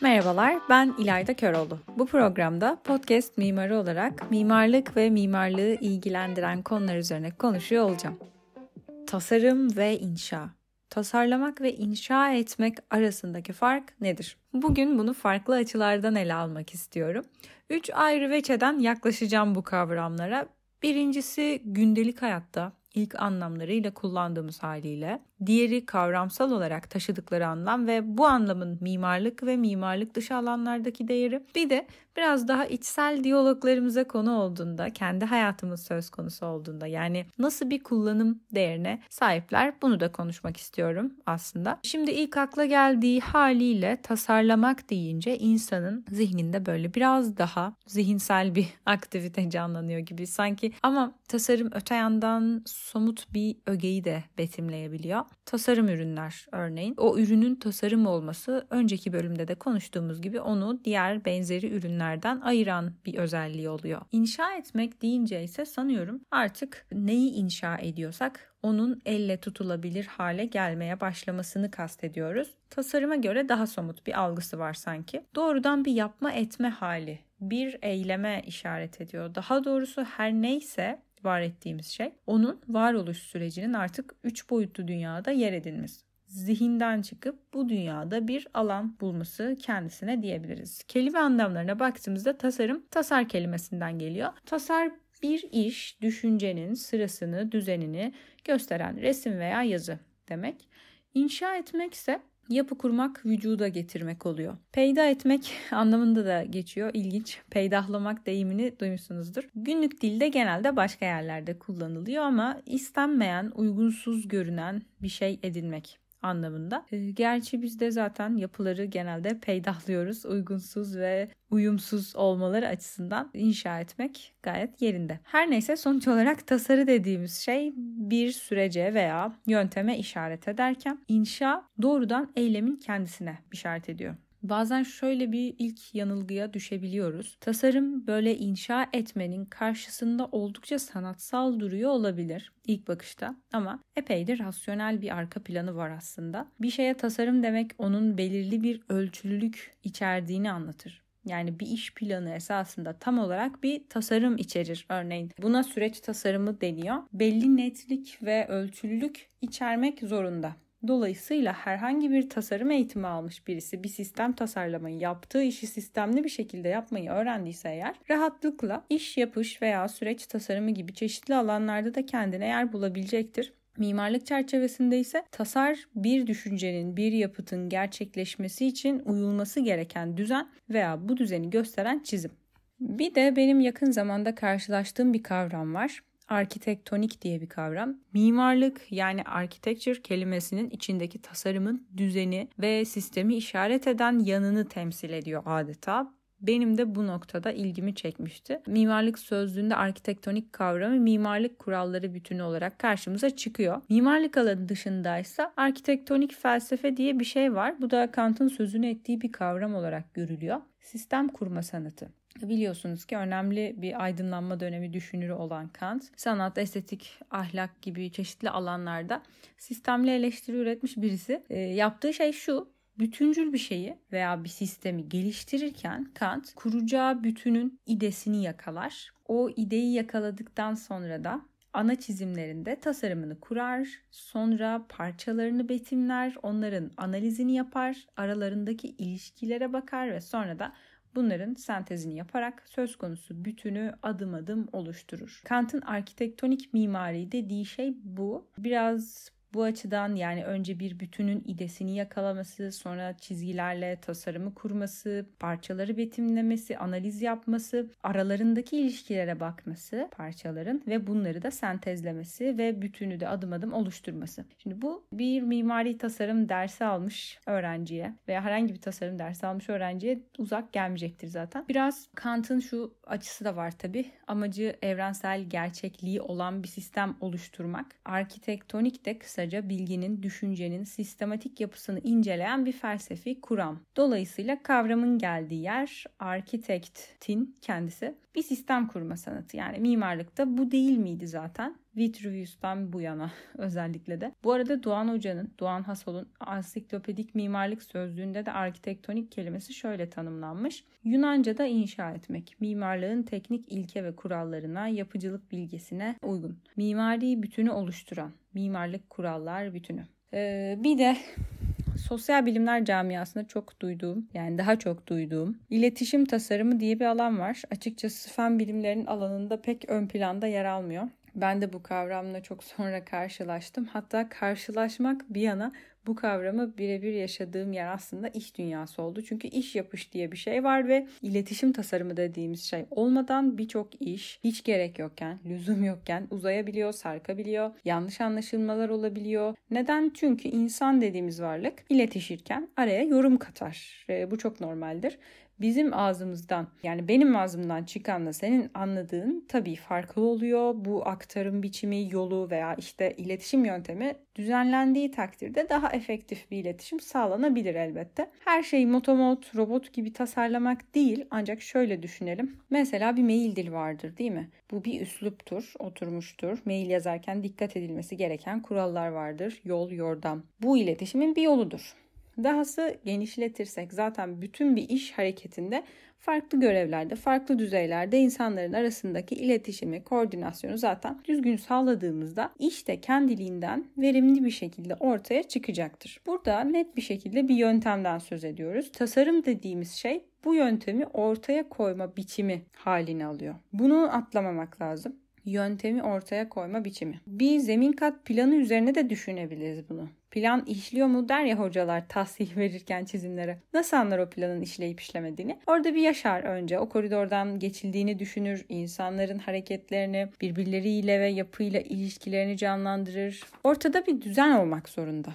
Merhabalar, ben İlayda Köroğlu. Bu programda podcast mimarı olarak mimarlık ve mimarlığı ilgilendiren konular üzerine konuşuyor olacağım. Tasarım ve inşa. Tasarlamak ve inşa etmek arasındaki fark nedir? Bugün bunu farklı açılardan ele almak istiyorum. Üç ayrı veçeden yaklaşacağım bu kavramlara. Birincisi gündelik hayatta ilk anlamlarıyla kullandığımız haliyle, diğeri kavramsal olarak taşıdıkları anlam ve bu anlamın mimarlık ve mimarlık dışı alanlardaki değeri. Bir de biraz daha içsel diyaloglarımıza konu olduğunda, kendi hayatımız söz konusu olduğunda yani nasıl bir kullanım değerine sahipler bunu da konuşmak istiyorum aslında. Şimdi ilk akla geldiği haliyle tasarlamak deyince insanın zihninde böyle biraz daha zihinsel bir aktivite canlanıyor gibi sanki ama tasarım öte yandan somut bir ögeyi de betimleyebiliyor. Tasarım ürünler örneğin. O ürünün tasarım olması önceki bölümde de konuştuğumuz gibi onu diğer benzeri ürünlerden ayıran bir özelliği oluyor. İnşa etmek deyince ise sanıyorum artık neyi inşa ediyorsak onun elle tutulabilir hale gelmeye başlamasını kastediyoruz. Tasarıma göre daha somut bir algısı var sanki. Doğrudan bir yapma etme hali, bir eyleme işaret ediyor. Daha doğrusu her neyse var ettiğimiz şey onun varoluş sürecinin artık üç boyutlu dünyada yer edinmesi zihinden çıkıp bu dünyada bir alan bulması kendisine diyebiliriz. Kelime anlamlarına baktığımızda tasarım tasar kelimesinden geliyor. Tasar bir iş, düşüncenin sırasını, düzenini gösteren resim veya yazı demek. İnşa etmek ise Yapı kurmak, vücuda getirmek oluyor. Peyda etmek anlamında da geçiyor. İlginç. Peydahlamak deyimini duymuşsunuzdur. Günlük dilde genelde başka yerlerde kullanılıyor ama istenmeyen, uygunsuz görünen bir şey edinmek anlamında. Ee, gerçi biz de zaten yapıları genelde peydahlıyoruz. Uygunsuz ve uyumsuz olmaları açısından inşa etmek gayet yerinde. Her neyse sonuç olarak tasarı dediğimiz şey bir sürece veya yönteme işaret ederken inşa doğrudan eylemin kendisine işaret ediyor. Bazen şöyle bir ilk yanılgıya düşebiliyoruz. Tasarım böyle inşa etmenin karşısında oldukça sanatsal duruyor olabilir ilk bakışta ama epey de rasyonel bir arka planı var aslında. Bir şeye tasarım demek onun belirli bir ölçülülük içerdiğini anlatır. Yani bir iş planı esasında tam olarak bir tasarım içerir örneğin. Buna süreç tasarımı deniyor. Belli netlik ve ölçülülük içermek zorunda. Dolayısıyla herhangi bir tasarım eğitimi almış birisi bir sistem tasarlamayı yaptığı işi sistemli bir şekilde yapmayı öğrendiyse eğer rahatlıkla iş yapış veya süreç tasarımı gibi çeşitli alanlarda da kendine yer bulabilecektir. Mimarlık çerçevesinde ise tasar bir düşüncenin, bir yapıtın gerçekleşmesi için uyulması gereken düzen veya bu düzeni gösteren çizim. Bir de benim yakın zamanda karşılaştığım bir kavram var arkitektonik diye bir kavram. Mimarlık yani architecture kelimesinin içindeki tasarımın düzeni ve sistemi işaret eden yanını temsil ediyor adeta. Benim de bu noktada ilgimi çekmişti. Mimarlık sözlüğünde arkitektonik kavramı mimarlık kuralları bütünü olarak karşımıza çıkıyor. Mimarlık alanı dışındaysa arkitektonik felsefe diye bir şey var. Bu da Kant'ın sözünü ettiği bir kavram olarak görülüyor. Sistem kurma sanatı. Biliyorsunuz ki önemli bir aydınlanma dönemi düşünürü olan Kant, sanat, estetik, ahlak gibi çeşitli alanlarda sistemli eleştiri üretmiş birisi. E, yaptığı şey şu, bütüncül bir şeyi veya bir sistemi geliştirirken Kant kuracağı bütünün idesini yakalar. O ideyi yakaladıktan sonra da ana çizimlerinde tasarımını kurar, sonra parçalarını betimler, onların analizini yapar, aralarındaki ilişkilere bakar ve sonra da Bunların sentezini yaparak söz konusu bütünü adım adım oluşturur. Kant'ın arkitektonik mimari dediği şey bu. Biraz bu açıdan yani önce bir bütünün idesini yakalaması, sonra çizgilerle tasarımı kurması, parçaları betimlemesi, analiz yapması, aralarındaki ilişkilere bakması parçaların ve bunları da sentezlemesi ve bütünü de adım adım oluşturması. Şimdi bu bir mimari tasarım dersi almış öğrenciye veya herhangi bir tasarım dersi almış öğrenciye uzak gelmeyecektir zaten. Biraz Kant'ın şu açısı da var tabi. Amacı evrensel gerçekliği olan bir sistem oluşturmak. Arkitektonik de kısa kısaca bilginin, düşüncenin sistematik yapısını inceleyen bir felsefi kuram. Dolayısıyla kavramın geldiği yer arkitektin kendisi bir sistem kurma sanatı. Yani mimarlıkta bu değil miydi zaten? Vitruvius'tan bu yana özellikle de. Bu arada Doğan Hoca'nın, Doğan Hasol'un ansiklopedik mimarlık sözlüğünde de arkitektonik kelimesi şöyle tanımlanmış. Yunanca'da inşa etmek, mimarlığın teknik ilke ve kurallarına, yapıcılık bilgesine uygun. Mimari bütünü oluşturan, mimarlık kurallar bütünü. Ee, bir de sosyal bilimler camiasında çok duyduğum yani daha çok duyduğum iletişim tasarımı diye bir alan var. Açıkçası fen bilimlerinin alanında pek ön planda yer almıyor. Ben de bu kavramla çok sonra karşılaştım. Hatta karşılaşmak bir yana bu kavramı birebir yaşadığım yer aslında iş dünyası oldu. Çünkü iş yapış diye bir şey var ve iletişim tasarımı dediğimiz şey olmadan birçok iş hiç gerek yokken, lüzum yokken uzayabiliyor, sarkabiliyor, yanlış anlaşılmalar olabiliyor. Neden? Çünkü insan dediğimiz varlık iletişirken araya yorum katar. E, bu çok normaldir bizim ağzımızdan yani benim ağzımdan çıkanla senin anladığın tabii farklı oluyor. Bu aktarım biçimi, yolu veya işte iletişim yöntemi düzenlendiği takdirde daha efektif bir iletişim sağlanabilir elbette. Her şeyi motomot, robot gibi tasarlamak değil ancak şöyle düşünelim. Mesela bir mail dil vardır değil mi? Bu bir üsluptur, oturmuştur. Mail yazarken dikkat edilmesi gereken kurallar vardır. Yol, yordam. Bu iletişimin bir yoludur. Dahası genişletirsek zaten bütün bir iş hareketinde farklı görevlerde, farklı düzeylerde insanların arasındaki iletişimi, koordinasyonu zaten düzgün sağladığımızda iş de kendiliğinden verimli bir şekilde ortaya çıkacaktır. Burada net bir şekilde bir yöntemden söz ediyoruz. Tasarım dediğimiz şey bu yöntemi ortaya koyma biçimi halini alıyor. Bunu atlamamak lazım yöntemi ortaya koyma biçimi. Bir zemin kat planı üzerine de düşünebiliriz bunu. Plan işliyor mu der ya hocalar tahsil verirken çizimlere. Nasıl anlar o planın işleyip işlemediğini? Orada bir yaşar önce. O koridordan geçildiğini düşünür. insanların hareketlerini birbirleriyle ve yapıyla ilişkilerini canlandırır. Ortada bir düzen olmak zorunda.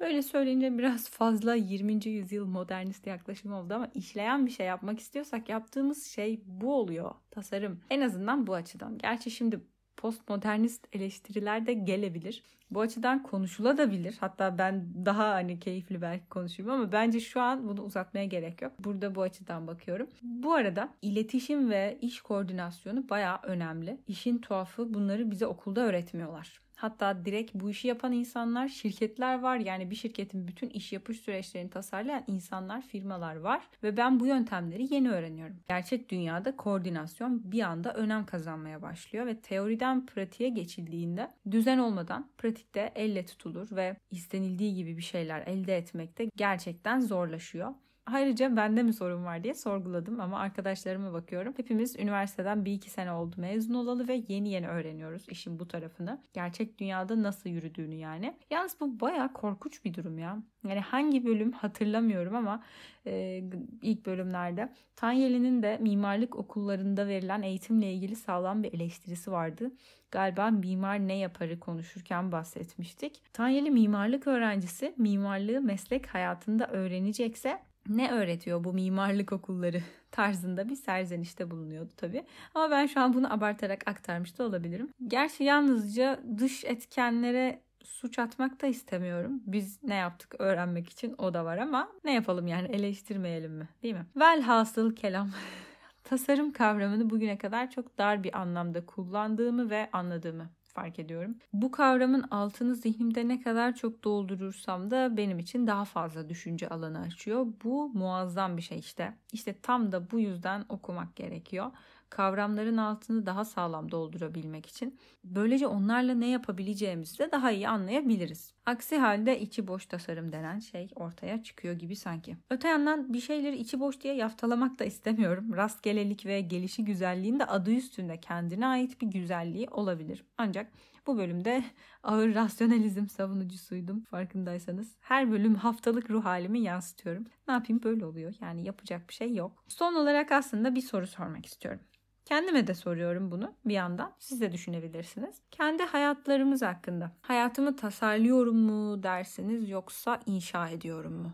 Böyle söyleyince biraz fazla 20. yüzyıl modernist yaklaşım oldu ama işleyen bir şey yapmak istiyorsak yaptığımız şey bu oluyor. Tasarım. En azından bu açıdan. Gerçi şimdi postmodernist eleştiriler de gelebilir. Bu açıdan konuşulabilir. Hatta ben daha hani keyifli belki konuşayım ama bence şu an bunu uzatmaya gerek yok. Burada bu açıdan bakıyorum. Bu arada iletişim ve iş koordinasyonu bayağı önemli. İşin tuhafı bunları bize okulda öğretmiyorlar. Hatta direkt bu işi yapan insanlar, şirketler var. Yani bir şirketin bütün iş yapış süreçlerini tasarlayan insanlar, firmalar var. Ve ben bu yöntemleri yeni öğreniyorum. Gerçek dünyada koordinasyon bir anda önem kazanmaya başlıyor ve teoriden pratiğe geçildiğinde düzen olmadan pratikte elle tutulur ve istenildiği gibi bir şeyler elde etmekte gerçekten zorlaşıyor. Ayrıca bende mi sorun var diye sorguladım ama arkadaşlarıma bakıyorum. Hepimiz üniversiteden bir iki sene oldu mezun olalı ve yeni yeni öğreniyoruz işin bu tarafını. Gerçek dünyada nasıl yürüdüğünü yani. Yalnız bu baya korkunç bir durum ya. Yani hangi bölüm hatırlamıyorum ama e, ilk bölümlerde Tanyeli'nin de mimarlık okullarında verilen eğitimle ilgili sağlam bir eleştirisi vardı. Galiba mimar ne yaparı konuşurken bahsetmiştik. Tanyeli mimarlık öğrencisi mimarlığı meslek hayatında öğrenecekse ne öğretiyor bu mimarlık okulları tarzında bir serzenişte bulunuyordu tabii. Ama ben şu an bunu abartarak aktarmış da olabilirim. Gerçi yalnızca dış etkenlere suç atmak da istemiyorum. Biz ne yaptık öğrenmek için o da var ama ne yapalım yani eleştirmeyelim mi değil mi? Velhasıl kelam. Tasarım kavramını bugüne kadar çok dar bir anlamda kullandığımı ve anladığımı fark ediyorum. Bu kavramın altını zihnimde ne kadar çok doldurursam da benim için daha fazla düşünce alanı açıyor. Bu muazzam bir şey işte. İşte tam da bu yüzden okumak gerekiyor kavramların altını daha sağlam doldurabilmek için. Böylece onlarla ne yapabileceğimizi de daha iyi anlayabiliriz. Aksi halde içi boş tasarım denen şey ortaya çıkıyor gibi sanki. Öte yandan bir şeyleri içi boş diye yaftalamak da istemiyorum. Rastgelelik ve gelişi güzelliğin de adı üstünde kendine ait bir güzelliği olabilir. Ancak bu bölümde ağır rasyonalizm savunucusuydum farkındaysanız. Her bölüm haftalık ruh halimi yansıtıyorum. Ne yapayım böyle oluyor. Yani yapacak bir şey yok. Son olarak aslında bir soru sormak istiyorum. Kendime de soruyorum bunu bir yandan. Siz de düşünebilirsiniz. Kendi hayatlarımız hakkında. Hayatımı tasarlıyorum mu dersiniz yoksa inşa ediyorum mu?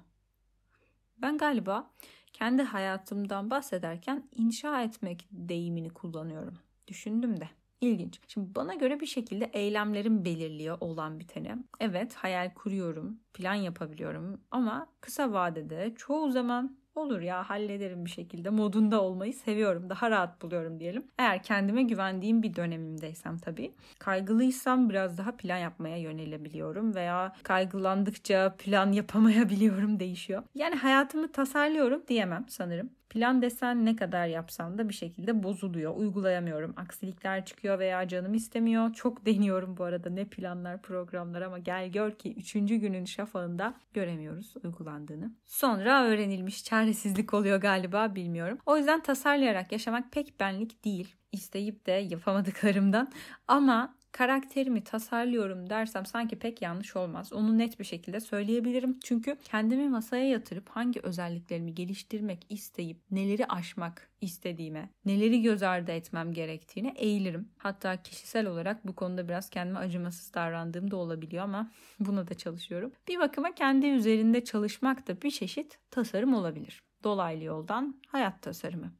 Ben galiba kendi hayatımdan bahsederken inşa etmek deyimini kullanıyorum. Düşündüm de. İlginç. Şimdi bana göre bir şekilde eylemlerim belirliyor olan biteni. Evet hayal kuruyorum, plan yapabiliyorum ama kısa vadede çoğu zaman olur ya hallederim bir şekilde modunda olmayı seviyorum. Daha rahat buluyorum diyelim. Eğer kendime güvendiğim bir dönemimdeysem tabii. Kaygılıysam biraz daha plan yapmaya yönelebiliyorum veya kaygılandıkça plan yapamayabiliyorum değişiyor. Yani hayatımı tasarlıyorum diyemem sanırım. Plan desen ne kadar yapsam da bir şekilde bozuluyor. Uygulayamıyorum. Aksilikler çıkıyor veya canım istemiyor. Çok deniyorum bu arada ne planlar programlar ama gel gör ki 3. günün şafağında göremiyoruz uygulandığını. Sonra öğrenilmiş çaresizlik oluyor galiba bilmiyorum. O yüzden tasarlayarak yaşamak pek benlik değil. İsteyip de yapamadıklarımdan ama karakterimi tasarlıyorum dersem sanki pek yanlış olmaz. Onu net bir şekilde söyleyebilirim. Çünkü kendimi masaya yatırıp hangi özelliklerimi geliştirmek isteyip neleri aşmak istediğime, neleri göz ardı etmem gerektiğine eğilirim. Hatta kişisel olarak bu konuda biraz kendime acımasız davrandığım da olabiliyor ama buna da çalışıyorum. Bir bakıma kendi üzerinde çalışmak da bir çeşit tasarım olabilir. Dolaylı yoldan hayat tasarımı.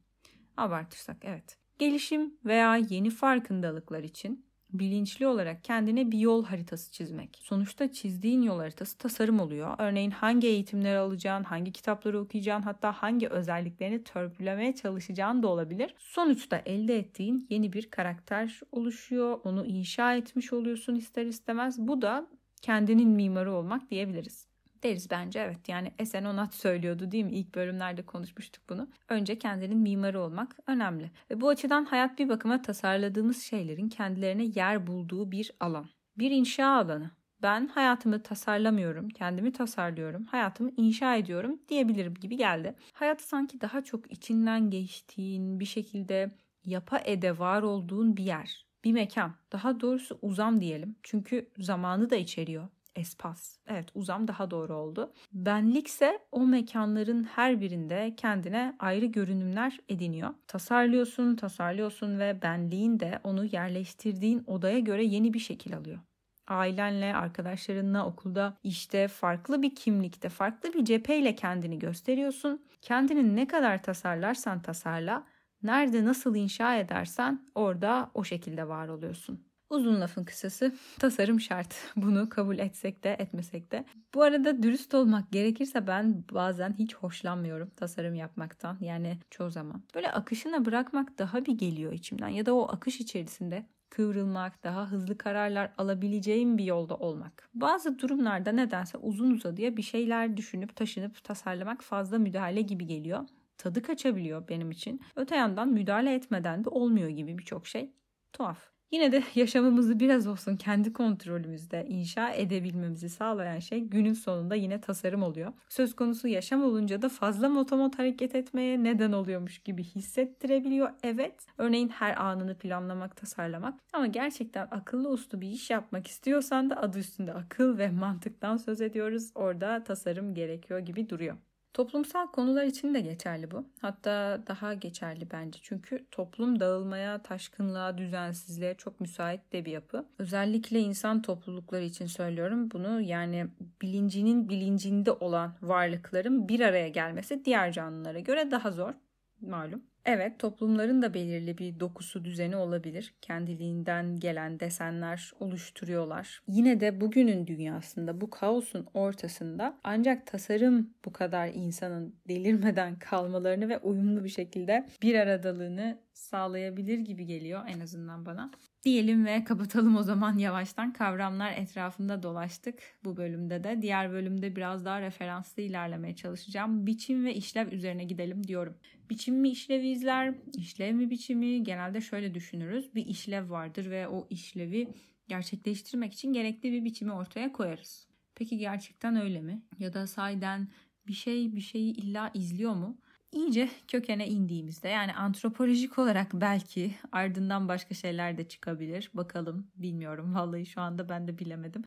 Abartırsak evet. Gelişim veya yeni farkındalıklar için bilinçli olarak kendine bir yol haritası çizmek. Sonuçta çizdiğin yol haritası tasarım oluyor. Örneğin hangi eğitimleri alacağın, hangi kitapları okuyacağın, hatta hangi özelliklerini törpülemeye çalışacağın da olabilir. Sonuçta elde ettiğin yeni bir karakter oluşuyor. Onu inşa etmiş oluyorsun ister istemez. Bu da kendinin mimarı olmak diyebiliriz deriz bence evet. Yani Esen Onat söylüyordu değil mi? İlk bölümlerde konuşmuştuk bunu. Önce kendinin mimarı olmak önemli. Ve bu açıdan hayat bir bakıma tasarladığımız şeylerin kendilerine yer bulduğu bir alan. Bir inşa alanı. Ben hayatımı tasarlamıyorum, kendimi tasarlıyorum, hayatımı inşa ediyorum diyebilirim gibi geldi. Hayat sanki daha çok içinden geçtiğin, bir şekilde yapa ede var olduğun bir yer bir mekan. Daha doğrusu uzam diyelim. Çünkü zamanı da içeriyor espas. Evet uzam daha doğru oldu. Benlikse o mekanların her birinde kendine ayrı görünümler ediniyor. Tasarlıyorsun, tasarlıyorsun ve benliğin de onu yerleştirdiğin odaya göre yeni bir şekil alıyor ailenle, arkadaşlarınla, okulda, işte farklı bir kimlikte, farklı bir cepheyle kendini gösteriyorsun. Kendini ne kadar tasarlarsan tasarla, nerede nasıl inşa edersen orada o şekilde var oluyorsun. Uzun lafın kısası tasarım şart. Bunu kabul etsek de etmesek de. Bu arada dürüst olmak gerekirse ben bazen hiç hoşlanmıyorum tasarım yapmaktan. Yani çoğu zaman. Böyle akışına bırakmak daha bir geliyor içimden. Ya da o akış içerisinde kıvrılmak, daha hızlı kararlar alabileceğim bir yolda olmak. Bazı durumlarda nedense uzun uzadıya bir şeyler düşünüp taşınıp tasarlamak fazla müdahale gibi geliyor. Tadı kaçabiliyor benim için. Öte yandan müdahale etmeden de olmuyor gibi birçok şey. Tuhaf. Yine de yaşamımızı biraz olsun kendi kontrolümüzde inşa edebilmemizi sağlayan şey günün sonunda yine tasarım oluyor. Söz konusu yaşam olunca da fazla motomot hareket etmeye neden oluyormuş gibi hissettirebiliyor. Evet, örneğin her anını planlamak, tasarlamak ama gerçekten akıllı uslu bir iş yapmak istiyorsan da adı üstünde akıl ve mantıktan söz ediyoruz. Orada tasarım gerekiyor gibi duruyor. Toplumsal konular için de geçerli bu. Hatta daha geçerli bence. Çünkü toplum dağılmaya, taşkınlığa, düzensizliğe çok müsait de bir yapı. Özellikle insan toplulukları için söylüyorum bunu. Yani bilincinin bilincinde olan varlıkların bir araya gelmesi diğer canlılara göre daha zor malum. Evet toplumların da belirli bir dokusu düzeni olabilir. Kendiliğinden gelen desenler oluşturuyorlar. Yine de bugünün dünyasında bu kaosun ortasında ancak tasarım bu kadar insanın delirmeden kalmalarını ve uyumlu bir şekilde bir aradalığını sağlayabilir gibi geliyor en azından bana. Diyelim ve kapatalım o zaman yavaştan. Kavramlar etrafında dolaştık bu bölümde de. Diğer bölümde biraz daha referanslı ilerlemeye çalışacağım. Biçim ve işlev üzerine gidelim diyorum. Biçim mi işlevi izler, işlev mi biçimi? Genelde şöyle düşünürüz. Bir işlev vardır ve o işlevi gerçekleştirmek için gerekli bir biçimi ortaya koyarız. Peki gerçekten öyle mi? Ya da sayden bir şey bir şeyi illa izliyor mu? iyice kökene indiğimizde yani antropolojik olarak belki ardından başka şeyler de çıkabilir. Bakalım bilmiyorum vallahi şu anda ben de bilemedim.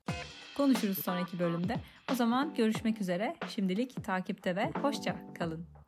Konuşuruz sonraki bölümde. O zaman görüşmek üzere. Şimdilik takipte ve hoşça kalın.